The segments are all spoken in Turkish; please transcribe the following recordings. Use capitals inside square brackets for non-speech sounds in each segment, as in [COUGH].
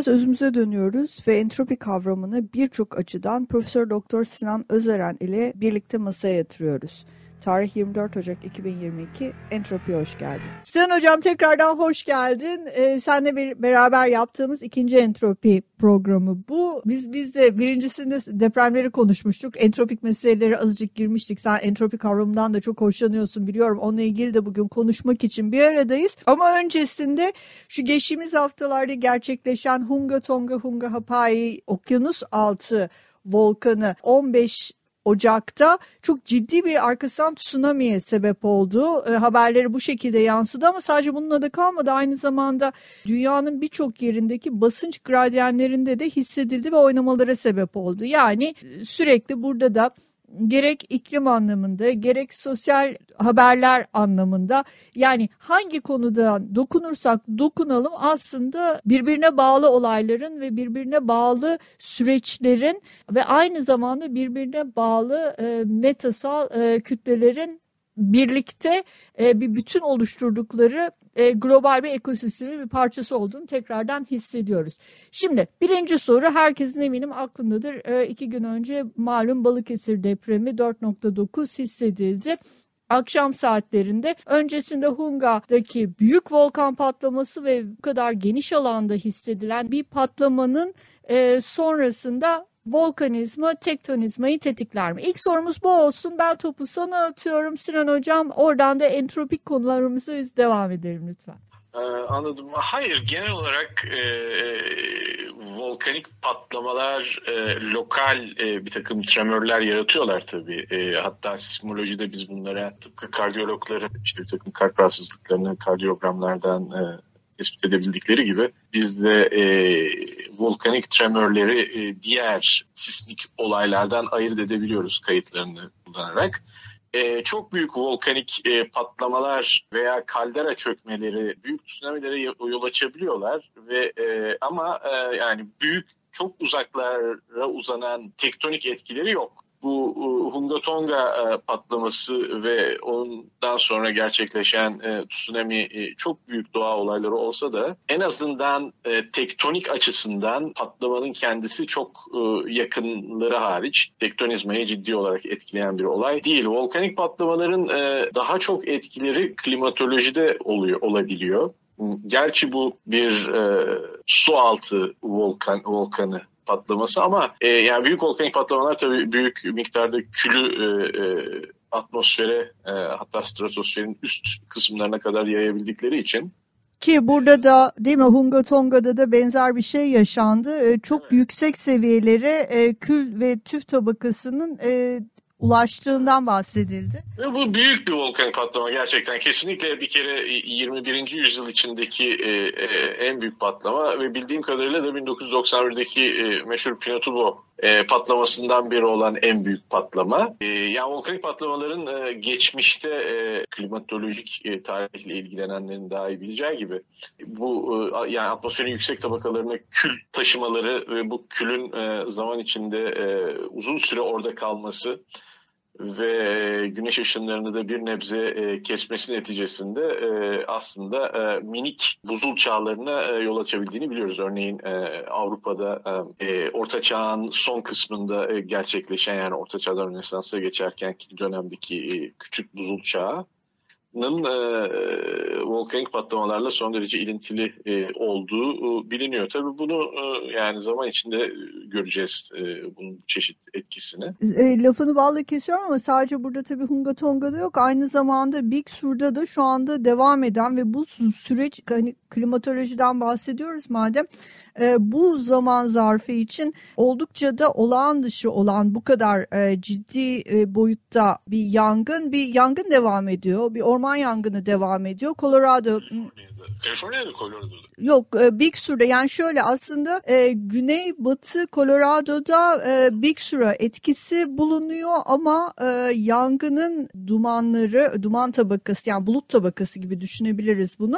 Biraz özümüze dönüyoruz ve entropi kavramını birçok açıdan Profesör Doktor Sinan Özeren ile birlikte masaya yatırıyoruz. Tarih 24 Ocak 2022. Entropi hoş geldin. Sinan Hocam tekrardan hoş geldin. Ee, senle bir, beraber yaptığımız ikinci entropi programı bu. Biz biz de birincisinde depremleri konuşmuştuk. Entropik meseleleri azıcık girmiştik. Sen entropi kavramından da çok hoşlanıyorsun biliyorum. Onunla ilgili de bugün konuşmak için bir aradayız. Ama öncesinde şu geçtiğimiz haftalarda gerçekleşen Hunga Tonga Hunga Hapai okyanus altı volkanı 15 Ocak'ta çok ciddi bir arkasından tsunami'ye sebep oldu. E, haberleri bu şekilde yansıdı ama sadece bununla da kalmadı. Aynı zamanda dünyanın birçok yerindeki basınç gradyenlerinde de hissedildi ve oynamalara sebep oldu. Yani e, sürekli burada da gerek iklim anlamında gerek sosyal haberler anlamında yani hangi konuda dokunursak dokunalım aslında birbirine bağlı olayların ve birbirine bağlı süreçlerin ve aynı zamanda birbirine bağlı e, metasal e, kütlelerin birlikte e, bir bütün oluşturdukları e, global bir ekosistemin bir parçası olduğunu tekrardan hissediyoruz. Şimdi birinci soru herkesin eminim aklındadır. E, iki gün önce malum Balıkesir depremi 4.9 hissedildi akşam saatlerinde öncesinde Hunga'daki büyük volkan patlaması ve bu kadar geniş alanda hissedilen bir patlamanın e, sonrasında volkanizma, tektonizmayı tetikler mi? İlk sorumuz bu olsun. Ben topu sana atıyorum Sinan Hocam. Oradan da entropik konularımızı devam edelim lütfen. Ee, anladım. Hayır, genel olarak e, volkanik patlamalar e, lokal e, bir takım tremörler yaratıyorlar tabii. E, hatta sismolojide biz bunlara tıpkı kardiyologların işte bir takım kalp rahatsızlıklarını kardiyogramlardan e, tespit edebildikleri gibi biz de e, volkanik tremörleri e, diğer sismik olaylardan ayırt edebiliyoruz kayıtlarını kullanarak. E, çok büyük volkanik e, patlamalar veya kaldera çökmeleri büyük tsunamilere yol açabiliyorlar ve e, ama e, yani büyük çok uzaklara uzanan tektonik etkileri yok bu e, Hunga Tonga e, patlaması ve ondan sonra gerçekleşen e, tsunami çok büyük doğa olayları olsa da en azından tektonik açısından patlamanın kendisi çok yakınları hariç tektonizmayı ciddi olarak etkileyen bir olay değil. Volkanik patlamaların daha çok etkileri klimatolojide oluyor olabiliyor. Gerçi bu bir e, su altı volkan volkanı patlaması ama e, yani büyük volkanik patlamalar tabii büyük miktarda külü e, e, atmosfere e, hatta stratosferin üst kısımlarına kadar yayabildikleri için ki burada da değil mi Hunga Tonga'da da benzer bir şey yaşandı. E, çok evet. yüksek seviyelere e, kül ve tüf tabakasının e, ulaştığından bahsedildi. Bu büyük bir volkanik patlama gerçekten. Kesinlikle bir kere 21. yüzyıl içindeki e, e, en büyük patlama ve bildiğim kadarıyla da 1991'deki e, meşhur Pinatubo e, patlamasından biri olan en büyük patlama. E, yani volkanik patlamaların e, geçmişte e, klimatolojik e, tarihle ilgilenenlerin daha iyi bileceği gibi bu e, yani atmosferin yüksek tabakalarına kül taşımaları ve bu külün e, zaman içinde e, uzun süre orada kalması ve güneş ışınlarını da bir nebze e, kesmesi neticesinde e, aslında e, minik buzul çağlarına e, yol açabildiğini biliyoruz. Örneğin e, Avrupa'da e, Orta Çağ'ın son kısmında e, gerçekleşen yani Orta Çağ'dan Rönesans'a geçerken dönemdeki e, küçük buzul çağı Nın e, volkanik patlamalarla son derece ilintili e, olduğu e, biliniyor. Tabii bunu e, yani zaman içinde göreceğiz e, bunun çeşit etkisini. E, lafını bağlı kesiyorum ama sadece burada tabii Hunga Tonga'da yok. Aynı zamanda Big Sur'da da şu anda devam eden ve bu süreç hani klimatolojiden bahsediyoruz madem e, bu zaman zarfı için oldukça da olağan dışı olan bu kadar e, ciddi e, boyutta bir yangın bir yangın devam ediyor. Bir orman yangını devam ediyor. Colorado Kaliforniya'da Colorado'da. Yok e, Big Sur'da yani şöyle aslında e, Güney Batı Colorado'da e, Big Sur'a etkisi bulunuyor ama e, yangının dumanları duman tabakası yani bulut tabakası gibi düşünebiliriz bunu.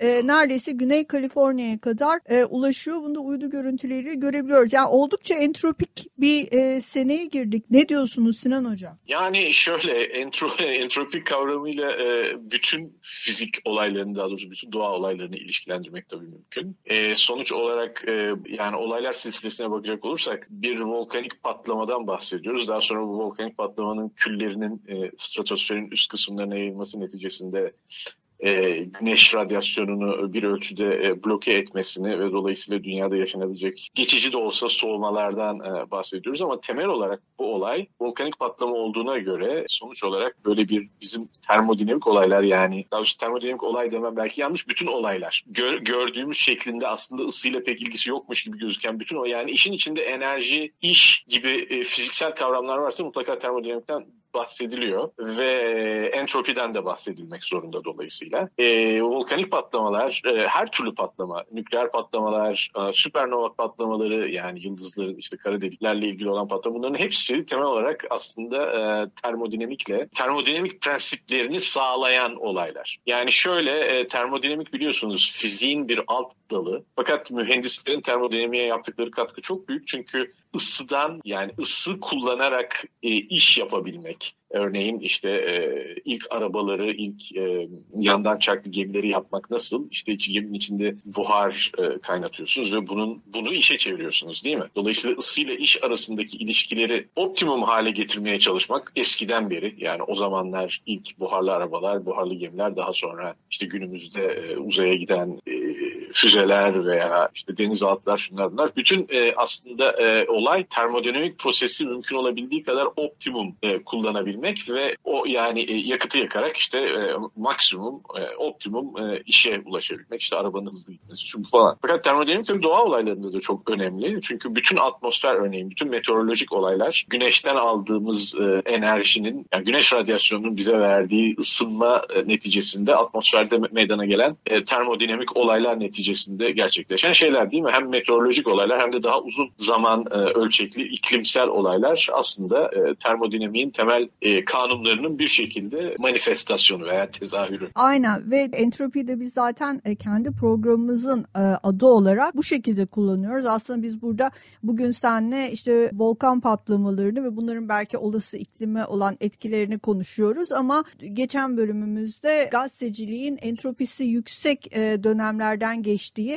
E, neredeyse Güney Kaliforniya'ya kadar e, ulaşıyor. Bunda uydu görüntüleri görebiliyoruz. Yani oldukça entropik bir e, seneye girdik. Ne diyorsunuz Sinan Hocam? Yani şöyle entro, [LAUGHS] entropik kavramıyla e, bütün fizik olaylarını daha doğrusu bütün doğa olaylarını ilişkilendirmek tabii mümkün. E, sonuç olarak e, yani olaylar silsilesine bakacak olursak bir volkanik patlamadan bahsediyoruz. Daha sonra bu volkanik patlamanın küllerinin e, stratosferin üst kısımlarına yayılması neticesinde e, güneş radyasyonunu bir ölçüde e, bloke etmesini ve dolayısıyla dünyada yaşanabilecek geçici de olsa soğumalardan e, bahsediyoruz. Ama temel olarak bu olay volkanik patlama olduğuna göre sonuç olarak böyle bir bizim termodinamik olaylar yani daha doğrusu termodinamik olay demem belki yanlış bütün olaylar. Gör, gördüğümüz şeklinde aslında ısıyla pek ilgisi yokmuş gibi gözüken bütün o yani işin içinde enerji, iş gibi fiziksel kavramlar varsa mutlaka termodinamikten bahsediliyor ve entropiden de bahsedilmek zorunda dolayısıyla. E, volkanik patlamalar, e, her türlü patlama, nükleer patlamalar, e, süpernova patlamaları yani yıldızların işte kara deliklerle ilgili olan patlama bunların hepsi temel olarak aslında e, termodinamikle, termodinamik prensiplerini sağlayan olaylar. Yani şöyle e, termodinamik biliyorsunuz fiziğin bir alt dalı. Fakat mühendislerin termodinamiğe yaptıkları katkı çok büyük çünkü ısıdan yani ısı kullanarak e, iş yapabilmek. Örneğin işte e, ilk arabaları, ilk e, yandan çarklı gemileri yapmak nasıl? İşte içi, geminin içinde buhar e, kaynatıyorsunuz ve bunun bunu işe çeviriyorsunuz değil mi? Dolayısıyla ısıyla iş arasındaki ilişkileri optimum hale getirmeye çalışmak eskiden beri yani o zamanlar ilk buharlı arabalar, buharlı gemiler daha sonra işte günümüzde e, uzaya giden e, füzeler veya işte denizaltılar şunlar bunlar. Bütün e, aslında e, olay termodinamik prosesi mümkün olabildiği kadar optimum e, kullanabilmek ve o yani e, yakıtı yakarak işte e, maksimum, e, optimum e, işe ulaşabilmek. İşte arabanın hızlı gitmesi şu falan. Fakat termodinamik tabii doğa olaylarında da çok önemli. Çünkü bütün atmosfer örneğin, bütün meteorolojik olaylar güneşten aldığımız e, enerjinin, yani güneş radyasyonunun bize verdiği ısınma e, neticesinde atmosferde meydana gelen e, termodinamik olaylar neticesinde gerçekleşen şeyler değil mi? Hem meteorolojik olaylar hem de daha uzun zaman e, ölçekli iklimsel olaylar aslında e, termodinamiğin temel e, kanunlarının bir şekilde manifestasyonu veya tezahürü. Aynen ve entropiyi de biz zaten kendi programımızın adı olarak bu şekilde kullanıyoruz. Aslında biz burada bugün seninle işte volkan patlamalarını ve bunların belki olası iklime olan etkilerini konuşuyoruz ama geçen bölümümüzde gazeteciliğin entropisi yüksek dönemlerden geçtiği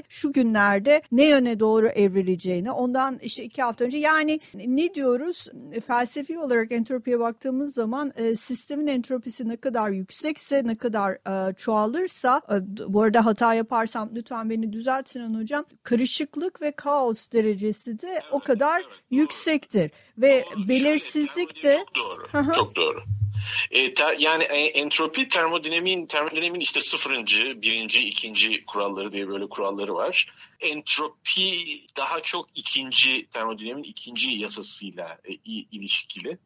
şu günlerde ne yöne doğru evrileceğini ondan işte iki hafta önce yani ne diyoruz felsefi olarak entropiye baktığımız zaman e, sistemin entropisi ne kadar yüksekse ne kadar e, çoğalırsa e, bu arada hata yaparsam lütfen beni düzelt Sinan Hocam karışıklık ve kaos derecesi de o kadar yüksektir ve belirsizlik de çok doğru. çok doğru. E, ter, yani e, entropi termodinamiğin, termodinamiğin işte sıfırıncı, birinci, ikinci kuralları diye böyle kuralları var. Entropi daha çok ikinci termodinamiğin ikinci yasasıyla e, ilişkili.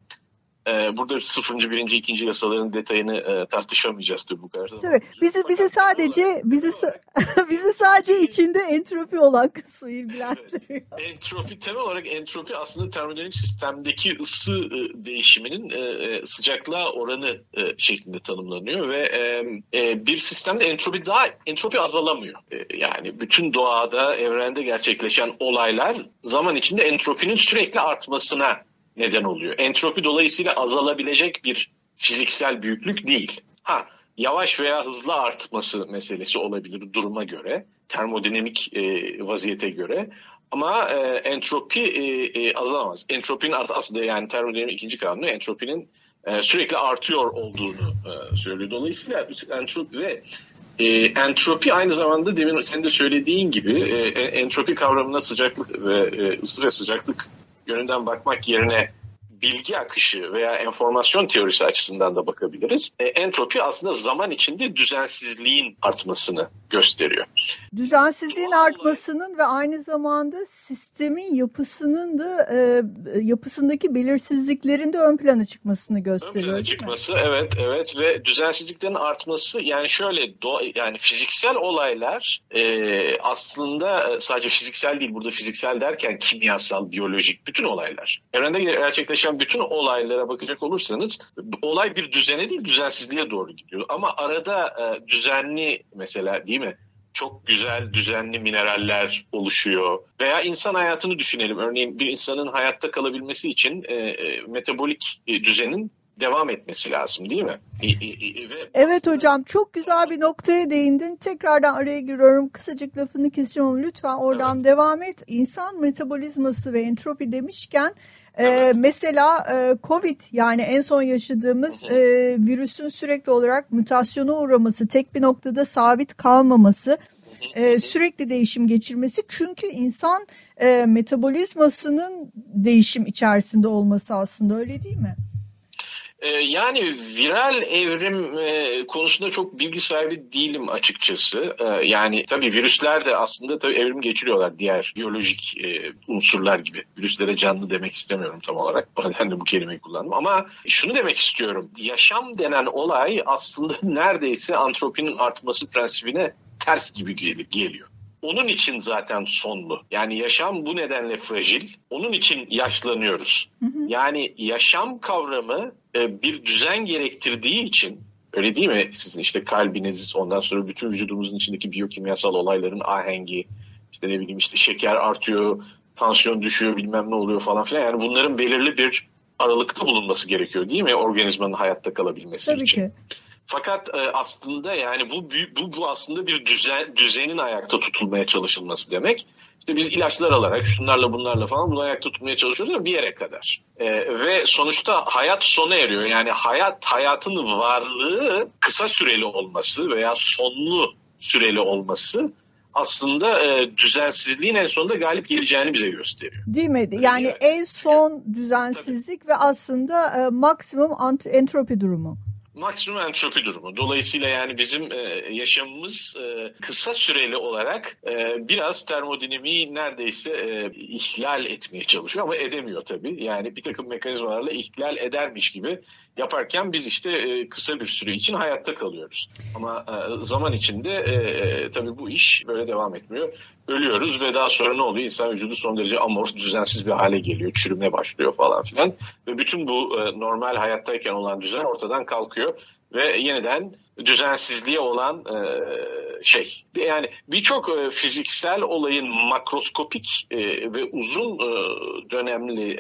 Ee, burada sıfırıncı, birinci, ikinci yasaların detayını e, tartışamayacağız tabii bu kadar. Tabii. Bizi, bizi sadece bizi [LAUGHS] bizi sadece içinde entropi olan kısmı ilgilendiriyor. Evet. Entropi temel olarak entropi aslında termodinamik sistemdeki ısı e, değişiminin e, e, sıcaklığa oranı e, şeklinde tanımlanıyor ve e, e, bir sistemde entropi daha entropi azalamıyor. E, yani bütün doğada, evrende gerçekleşen olaylar zaman içinde entropinin sürekli artmasına neden oluyor. Entropi dolayısıyla azalabilecek bir fiziksel büyüklük değil. Ha yavaş veya hızlı artması meselesi olabilir duruma göre, termodinamik e, vaziyete göre. Ama e, entropi e, e, azalamaz. Entropinin art aslında yani termodinamik ikinci kanunu entropinin e, sürekli artıyor olduğunu e, söylüyor. Dolayısıyla entropi ve e, entropi aynı zamanda demin senin de söylediğin gibi e, entropi kavramına sıcaklık ve e, ısı ve sıcaklık yönünden bakmak yerine bilgi akışı veya enformasyon teorisi açısından da bakabiliriz. E, entropi aslında zaman içinde düzensizliğin artmasını gösteriyor. Düzensizliğin artmasının ve aynı zamanda sistemin yapısının da e, yapısındaki belirsizliklerin de ön plana çıkmasını gösteriyor. Ön plana çıkması evet evet ve düzensizliklerin artması yani şöyle do, yani fiziksel olaylar e, aslında e, sadece fiziksel değil burada fiziksel derken kimyasal, biyolojik bütün olaylar. Evrende gerçekleşen bütün olaylara bakacak olursanız olay bir düzene değil düzensizliğe doğru gidiyor. Ama arada e, düzenli mesela değil mi? çok güzel düzenli mineraller oluşuyor. Veya insan hayatını düşünelim. Örneğin bir insanın hayatta kalabilmesi için e, e, metabolik e, düzenin devam etmesi lazım değil mi? Evet hocam çok güzel bir noktaya değindin. Tekrardan araya giriyorum. Kısacık lafını keseceğim ama lütfen oradan evet. devam et. İnsan metabolizması ve entropi demişken ee, mesela e, Covid yani en son yaşadığımız e, virüsün sürekli olarak mutasyona uğraması, tek bir noktada sabit kalmaması, e, sürekli değişim geçirmesi. Çünkü insan e, metabolizmasının değişim içerisinde olması aslında öyle değil mi? Ee, yani viral evrim e, konusunda çok bilgi sahibi değilim açıkçası. Ee, yani tabii virüsler de aslında tabii evrim geçiriyorlar diğer biyolojik e, unsurlar gibi. Virüslere canlı demek istemiyorum tam olarak. [LAUGHS] Ben de bu kelimeyi kullandım. Ama şunu demek istiyorum. Yaşam denen olay aslında [LAUGHS] neredeyse antropinin artması prensibine ters gibi geliyor. Onun için zaten sonlu. Yani yaşam bu nedenle fragil. Onun için yaşlanıyoruz. Hı hı. Yani yaşam kavramı e, bir düzen gerektirdiği için öyle değil mi? Sizin işte kalbiniz ondan sonra bütün vücudumuzun içindeki biyokimyasal olayların ahengi işte ne bileyim işte şeker artıyor, tansiyon düşüyor bilmem ne oluyor falan filan. Yani bunların belirli bir aralıkta bulunması gerekiyor değil mi organizmanın hayatta kalabilmesi Tabii için. Ki. Fakat e, aslında yani bu, bu bu aslında bir düzen düzenin ayakta tutulmaya çalışılması demek. İşte biz ilaçlar alarak şunlarla bunlarla falan bunu ayakta tutmaya çalışıyoruz ama bir yere kadar. E, ve sonuçta hayat sona eriyor. Yani hayat hayatın varlığı kısa süreli olması veya sonlu süreli olması aslında e, düzensizliğin en sonunda galip geleceğini bize gösteriyor. Değil mi? Yani, yani en son düzensizlik Tabii. ve aslında e, maksimum entropi durumu maksimum entropi durumu. Dolayısıyla yani bizim e, yaşamımız e, kısa süreli olarak e, biraz termodinamiği neredeyse e, ihlal etmeye çalışıyor ama edemiyor tabii. Yani bir takım mekanizmalarla ihlal edermiş gibi yaparken biz işte e, kısa bir süre için hayatta kalıyoruz. Ama e, zaman içinde e, e, tabii bu iş böyle devam etmiyor. Ölüyoruz ve daha sonra ne oluyor? İnsan vücudu son derece amorf, düzensiz bir hale geliyor. Çürüme başlıyor falan filan. Ve bütün bu e, normal hayattayken olan düzen ortadan kalkıyor. Ve yeniden düzensizliğe olan e, şey. Yani birçok e, fiziksel olayın makroskopik e, ve uzun dönemli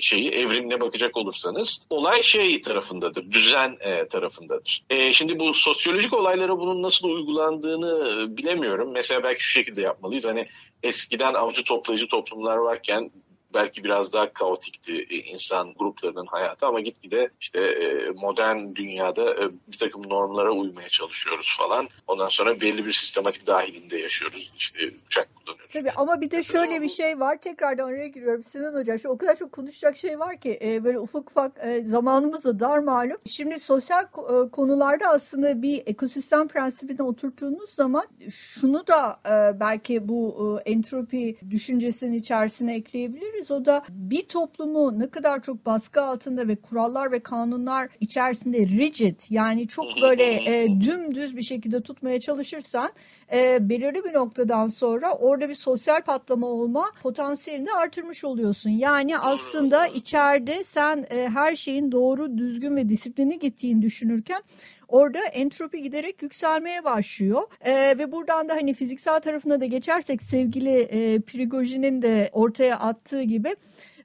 şeyi evrimine bakacak olursanız olay şey tarafındadır, düzen tarafındadır. Şimdi bu sosyolojik olaylara bunun nasıl uygulandığını bilemiyorum. Mesela belki şu şekilde yapmalıyız. Hani eskiden avcı toplayıcı toplumlar varken belki biraz daha kaotikti e, insan gruplarının hayatı ama gitgide işte e, modern dünyada e, bir takım normlara uymaya çalışıyoruz falan. Ondan sonra belli bir sistematik dahilinde yaşıyoruz. İşte uçak kullanıyoruz. Tabii ama bir de şöyle bir şey var. Tekrardan araya giriyorum Sinan Hocam. Şimdi o kadar çok konuşacak şey var ki böyle ufak ufak zamanımız da dar malum. Şimdi sosyal konularda aslında bir ekosistem prensibine oturttuğunuz zaman şunu da belki bu entropi düşüncesinin içerisine ekleyebiliriz diyebiliriz. O da bir toplumu ne kadar çok baskı altında ve kurallar ve kanunlar içerisinde rigid yani çok böyle e, dümdüz bir şekilde tutmaya çalışırsan e, belirli bir noktadan sonra orada bir sosyal patlama olma potansiyelini artırmış oluyorsun. Yani aslında içeride sen e, her şeyin doğru, düzgün ve disiplini gittiğini düşünürken orada entropi giderek yükselmeye başlıyor. E, ve buradan da hani fiziksel tarafına da geçersek sevgili e, Prigojin'in de ortaya attığı gibi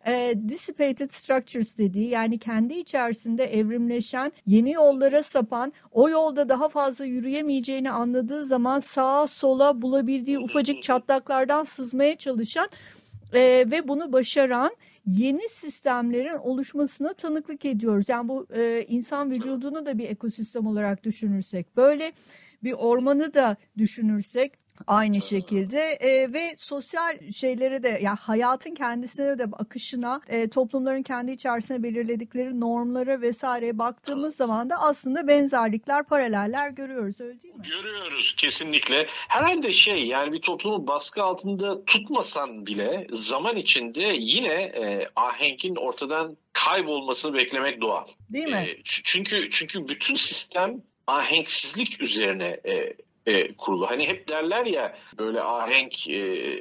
e, dissipated structures dediği yani kendi içerisinde evrimleşen yeni yollara sapan o yolda daha fazla yürüyemeyeceğini anladığı zaman sağa sola bulabildiği ufacık çatlaklardan sızmaya çalışan e, ve bunu başaran yeni sistemlerin oluşmasına tanıklık ediyoruz. Yani bu e, insan vücudunu da bir ekosistem olarak düşünürsek böyle bir ormanı da düşünürsek Aynı şekilde e, ve sosyal şeylere de yani hayatın kendisine de akışına e, toplumların kendi içerisinde belirledikleri normlara vesaireye baktığımız zaman da aslında benzerlikler, paraleller görüyoruz öyle değil mi? Görüyoruz kesinlikle. Herhalde şey yani bir toplumu baskı altında tutmasan bile zaman içinde yine e, ahengin ortadan kaybolmasını beklemek doğal. Değil mi? E, çünkü çünkü bütün sistem ahenksizlik üzerine e, e, kurulu. Hani hep derler ya böyle ahenk e,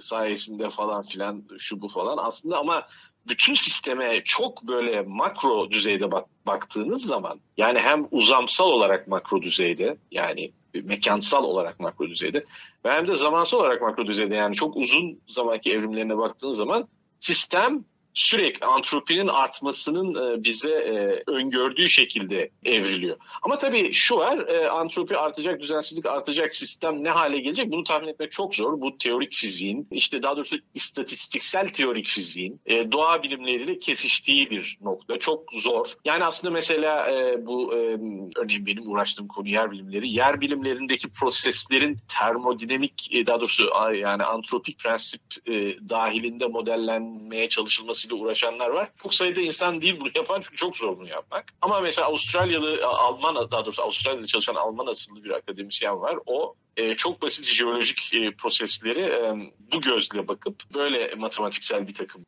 sayesinde falan filan şu bu falan aslında ama bütün sisteme çok böyle makro düzeyde bak, baktığınız zaman yani hem uzamsal olarak makro düzeyde yani mekansal olarak makro düzeyde ve hem de zamansal olarak makro düzeyde yani çok uzun zamanki evrimlerine baktığınız zaman sistem sürekli antropinin artmasının e, bize e, öngördüğü şekilde evriliyor. Ama tabii şu var, e, antropi artacak, düzensizlik artacak, sistem ne hale gelecek bunu tahmin etmek çok zor. Bu teorik fiziğin, işte daha doğrusu istatistiksel teorik fiziğin doğa bilimleriyle kesiştiği bir nokta. Çok zor. Yani aslında mesela bu örneğin benim uğraştığım konu yer bilimleri, yer bilimlerindeki proseslerin termodinamik, daha doğrusu yani antropik prensip dahilinde modellenmeye çalışılması ile uğraşanlar var. Çok sayıda insan değil bunu yapan çünkü çok zor bunu yapmak. Ama mesela Avustralyalı, Alman daha doğrusu Avustralya'da çalışan Alman asıllı bir akademisyen var. O e, çok basit jeolojik e, prosesleri e, bu gözle bakıp böyle matematiksel bir takım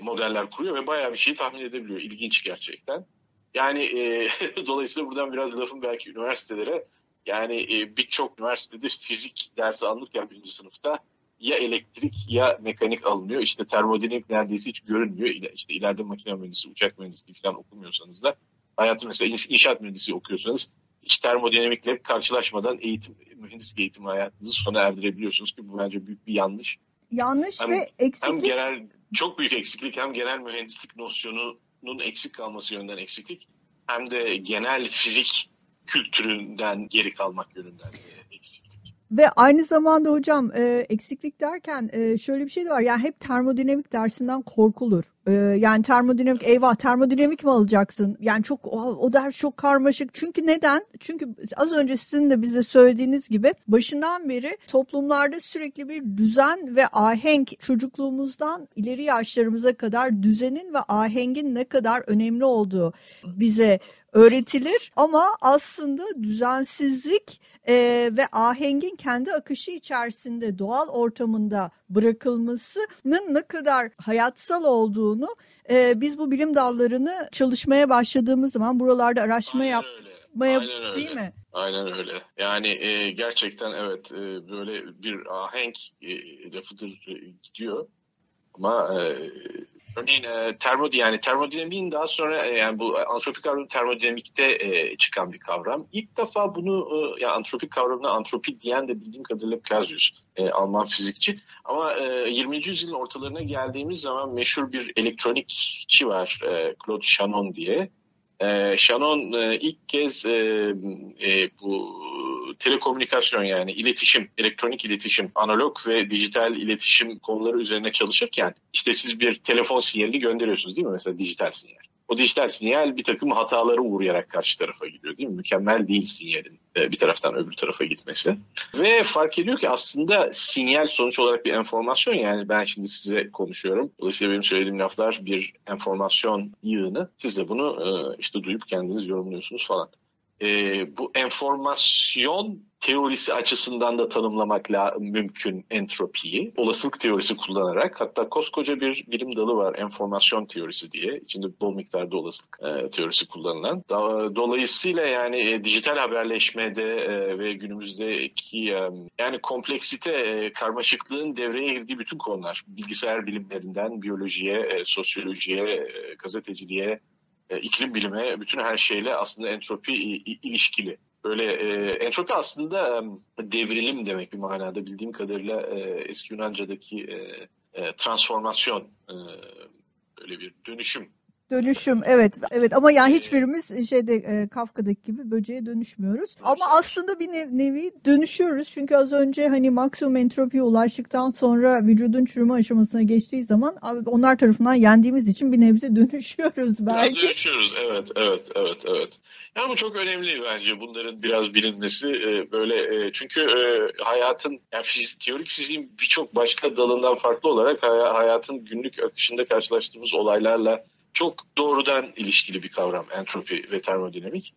modeller kuruyor ve bayağı bir şeyi tahmin edebiliyor. İlginç gerçekten. Yani [LAUGHS] dolayısıyla buradan biraz lafım belki üniversitelere yani birçok üniversitede fizik dersi alınırken birinci sınıfta ya elektrik ya mekanik alınıyor. İşte termodinamik neredeyse hiç görünmüyor. İşte ileride makine mühendisi, uçak mühendisliği falan okumuyorsanız da hayatı mesela inşaat mühendisliği okuyorsanız hiç termodinamikle karşılaşmadan eğitim, mühendislik eğitimi hayatınızı sona erdirebiliyorsunuz ki bu bence büyük bir yanlış. Yanlış hem, ve eksiklik. Hem genel, çok büyük eksiklik hem genel mühendislik nosyonunun eksik kalması yönden eksiklik hem de genel fizik kültüründen geri kalmak yönünden ve aynı zamanda hocam e, eksiklik derken e, şöyle bir şey de var. Yani hep termodinamik dersinden korkulur. E, yani termodinamik eyvah termodinamik mi alacaksın? Yani çok o, o ders çok karmaşık. Çünkü neden? Çünkü az önce sizin de bize söylediğiniz gibi başından beri toplumlarda sürekli bir düzen ve ahenk çocukluğumuzdan ileri yaşlarımıza kadar düzenin ve ahengin ne kadar önemli olduğu bize öğretilir. Ama aslında düzensizlik e, ve ahengin kendi akışı içerisinde doğal ortamında bırakılmasının ne kadar hayatsal olduğunu e, biz bu bilim dallarını çalışmaya başladığımız zaman buralarda araştırma yapmaya değil mi? Aynen öyle. Yani e, gerçekten evet e, böyle bir ahenk e, lafıdır e, gidiyor. Ama e, Örneğin e, termodi yani termodinamiğin daha sonra e, yani bu antropik kavram termodinamikte e, çıkan bir kavram. İlk defa bunu e, yani antropik kavramına antropi diyen de bildiğim kadarıyla Clausius, e, Alman fizikçi. Ama e, 20. yüzyılın ortalarına geldiğimiz zaman meşhur bir elektronikçi var e, Claude Shannon diye. E, Shannon e, ilk kez e, e, bu telekomünikasyon yani iletişim, elektronik iletişim, analog ve dijital iletişim konuları üzerine çalışırken işte siz bir telefon sinyali gönderiyorsunuz değil mi mesela dijital sinyal. O dijital sinyal bir takım hatalara uğrayarak karşı tarafa gidiyor değil mi? Mükemmel değil sinyalin bir taraftan öbür tarafa gitmesi. Ve fark ediyor ki aslında sinyal sonuç olarak bir enformasyon yani ben şimdi size konuşuyorum. Dolayısıyla benim söylediğim laflar bir enformasyon yığını. Siz de bunu e, işte duyup kendiniz yorumluyorsunuz falan e, bu enformasyon teorisi açısından da tanımlamakla mümkün entropiyi. Olasılık teorisi kullanarak hatta koskoca bir bilim dalı var enformasyon teorisi diye. İçinde bol miktarda olasılık e, teorisi kullanılan. Dolayısıyla yani e, dijital haberleşmede e, ve günümüzdeki e, yani kompleksite, e, karmaşıklığın devreye girdiği bütün konular. Bilgisayar bilimlerinden biyolojiye, e, sosyolojiye, e, gazeteciliğe, e, iklim bilimi, bütün her şeyle aslında entropi ilişkili. Böyle e, entropi aslında e, devrilim demek bir manada bildiğim kadarıyla e, eski Yunanca'daki e, e, transformasyon, e, böyle bir dönüşüm Dönüşüm evet evet ama yani hiçbirimiz şeyde e, Kafka'daki gibi böceğe dönüşmüyoruz. Ama aslında bir nev, nevi dönüşüyoruz. Çünkü az önce hani maksimum entropiye ulaştıktan sonra vücudun çürüme aşamasına geçtiği zaman onlar tarafından yendiğimiz için bir nebze [LAUGHS] dönüşüyoruz belki. Biraz dönüşüyoruz evet evet evet evet. Yani bu çok önemli bence bunların biraz bilinmesi e, böyle e, çünkü e, hayatın yani fizik, teorik fiziğin birçok başka dalından farklı olarak hayatın günlük akışında karşılaştığımız olaylarla çok doğrudan ilişkili bir kavram entropi ve termodinamik.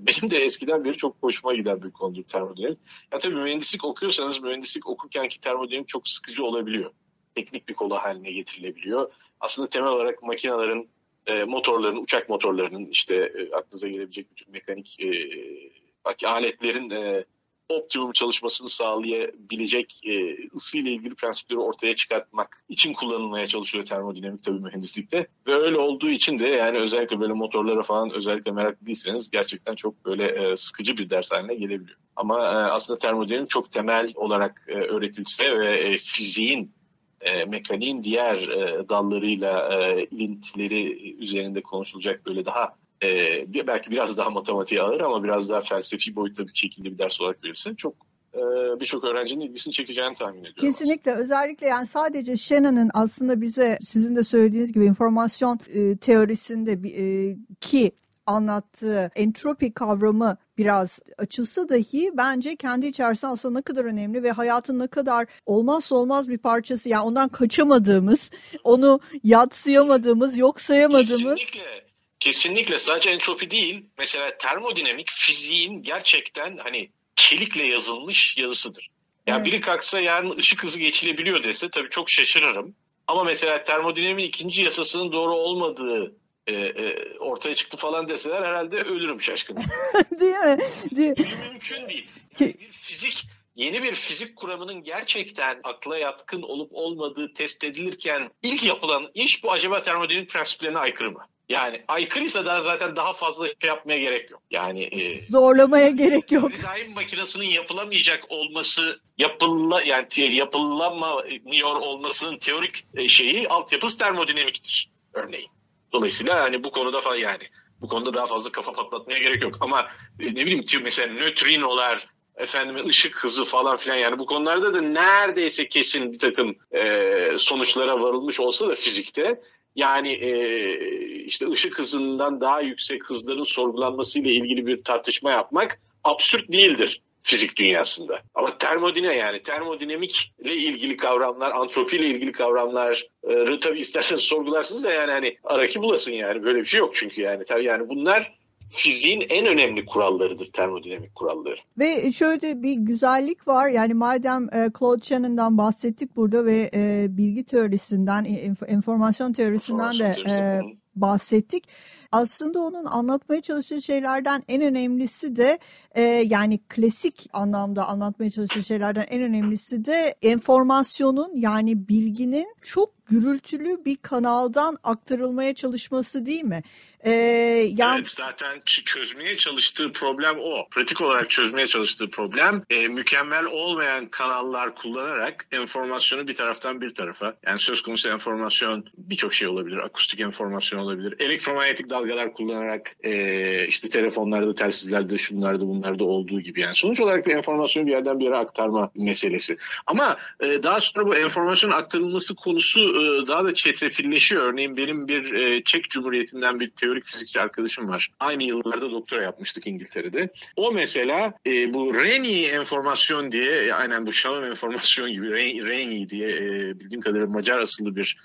benim de eskiden beri çok hoşuma giden bir konudur termodinamik. Ya tabii mühendislik okuyorsanız mühendislik okurken ki termodinamik çok sıkıcı olabiliyor. Teknik bir konu haline getirilebiliyor. Aslında temel olarak makinelerin e, motorların, uçak motorlarının işte e, aklınıza gelebilecek bütün mekanik e, aletlerin e, optimum çalışmasını sağlayabilecek e, ısı ile ilgili prensipleri ortaya çıkartmak için kullanılmaya çalışıyor termodinamik tabii mühendislikte. Ve öyle olduğu için de yani özellikle böyle motorlara falan özellikle meraklı değilseniz gerçekten çok böyle e, sıkıcı bir ders haline gelebiliyor. Ama e, aslında termodinamik çok temel olarak e, öğretilse ve e, fiziğin e, mekaniğin diğer e, dallarıyla e, ilintileri üzerinde konuşulacak böyle daha e, belki biraz daha matematiğe ağır ama biraz daha felsefi boyutta bir şekilde bir ders olarak verirse çok e, birçok öğrencinin ilgisini çekeceğini tahmin ediyorum. Kesinlikle aslında. özellikle yani sadece Shannon'ın aslında bize sizin de söylediğiniz gibi informasyon e, teorisinde e, ki anlattığı entropi kavramı biraz açılsa dahi bence kendi içerisinde aslında ne kadar önemli ve hayatın ne kadar olmazsa olmaz bir parçası. Yani ondan kaçamadığımız, [LAUGHS] onu yatsıyamadığımız, yok sayamadığımız. Kesinlikle. Kesinlikle sadece entropi değil. Mesela termodinamik fiziğin gerçekten hani çelikle yazılmış yazısıdır. Yani evet. biri kalksa yarın ışık hızı geçilebiliyor dese tabii çok şaşırırım. Ama mesela termodinamiğin ikinci yasasının doğru olmadığı e, e, ortaya çıktı falan deseler herhalde ölürüm şaşkın. [LAUGHS] değil mi? Değil. Mümkün değil. Yani bir fizik yeni bir fizik kuramının gerçekten akla yatkın olup olmadığı test edilirken ilk yapılan iş bu acaba termodinamik prensiplerine aykırı mı? Yani aykırıysa da zaten daha fazla şey yapmaya gerek yok. Yani e, zorlamaya gerek yok. Daim makinesinin yapılamayacak olması, yapılla yani yapılamıyor olmasının teorik e, şeyi altyapısı termodinamiktir örneğin. Dolayısıyla yani bu konuda falan yani bu konuda daha fazla kafa patlatmaya gerek yok. Ama e, ne bileyim mesela nötrinolar, efendim ışık hızı falan filan yani bu konularda da neredeyse kesin bir takım e, sonuçlara varılmış olsa da fizikte yani e, işte ışık hızından daha yüksek hızların sorgulanmasıyla ilgili bir tartışma yapmak absürt değildir fizik dünyasında. Ama termodine yani termodinamikle ilgili kavramlar, antropiyle ilgili kavramlar e, tabii isterseniz sorgularsınız da yani hani araki bulasın yani böyle bir şey yok çünkü yani tabii yani bunlar fiziğin en önemli kurallarıdır termodinamik kuralları. Ve şöyle bir güzellik var yani madem e, Claude Shannon'dan bahsettik burada ve e, bilgi teorisinden, inf- informasyon teorisinden informasyon de e, bahsettik. Aslında onun anlatmaya çalıştığı şeylerden en önemlisi de e, yani klasik anlamda anlatmaya çalıştığı şeylerden en önemlisi de enformasyonun yani bilginin çok gürültülü bir kanaldan aktarılmaya çalışması değil mi? Ee, yani... Evet zaten çözmeye çalıştığı problem o. Pratik olarak çözmeye çalıştığı problem e, mükemmel olmayan kanallar kullanarak enformasyonu bir taraftan bir tarafa yani söz konusu enformasyon birçok şey olabilir. Akustik enformasyon olabilir. Elektromanyetik dalgalar kullanarak e, işte telefonlarda, telsizlerde, şunlarda, bunlarda olduğu gibi yani sonuç olarak bir enformasyonu bir yerden bir yere aktarma meselesi. Ama e, daha sonra bu enformasyon aktarılması konusu e, daha da çetrefilleşiyor. Örneğin benim bir e, Çek Cumhuriyeti'nden bir teorik fizikçi arkadaşım var. Aynı yıllarda doktora yapmıştık İngiltere'de. O mesela e, bu Reni enformasyon diye aynen bu Shannon enformasyon gibi Reni diye e, bildiğim kadarıyla Macar asıllı bir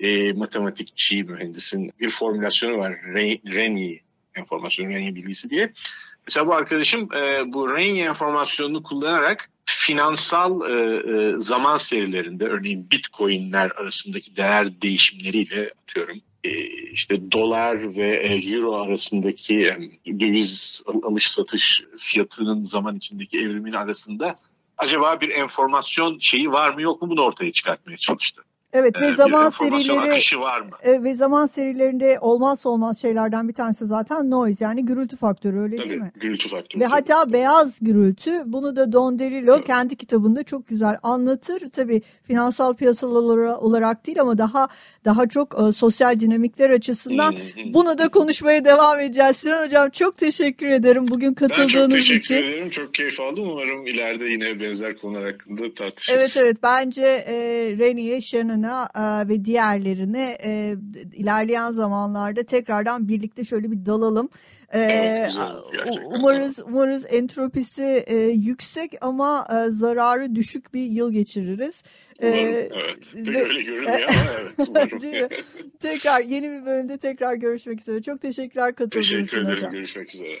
e, matematikçi mühendisin bir formülasyonu var. Reni enformasyon, Reni bilgisi diye. Mesela bu arkadaşım e, bu Reni enformasyonunu kullanarak finansal e, e, zaman serilerinde örneğin bitcoinler arasındaki değer değişimleriyle atıyorum e, işte dolar ve e, euro arasındaki yani döviz alış satış fiyatının zaman içindeki evrimin arasında acaba bir enformasyon şeyi var mı yok mu bunu ortaya çıkartmaya çalıştı. Evet ve e, zaman serileri var mı? e, ve zaman serilerinde olmazsa olmaz şeylerden bir tanesi zaten noise yani gürültü faktörü öyle Tabii, değil mi? gürültü faktörü. Ve tabii. hatta beyaz gürültü bunu da Don DeLillo Evet. kendi kitabında çok güzel anlatır. Tabii finansal piyasalar olarak değil ama daha daha çok e, sosyal dinamikler açısından bunu da konuşmaya devam edeceğiz. Sinan Hocam çok teşekkür ederim bugün Ben çok katıldığınız teşekkür için. ederim. Çok keyif aldım. Umarım ileride yine benzer konular hakkında tartışırız. Evet evet bence e, Reni'ye, Shannon'a e, ve diğerlerine e, ilerleyen zamanlarda tekrardan birlikte şöyle bir dalalım. E, Evet, güzel umarız umarız entropisi e, yüksek ama e, zararı düşük bir yıl geçiririz. E, Umarım, evet. Pek ve- öyle görünmüyor [LAUGHS] ama evet. Umarım. Değil mi? Tekrar yeni bir bölümde tekrar görüşmek üzere. Çok teşekkürler katıldığınız için Teşekkür ederim. hocam. Görüşmek üzere.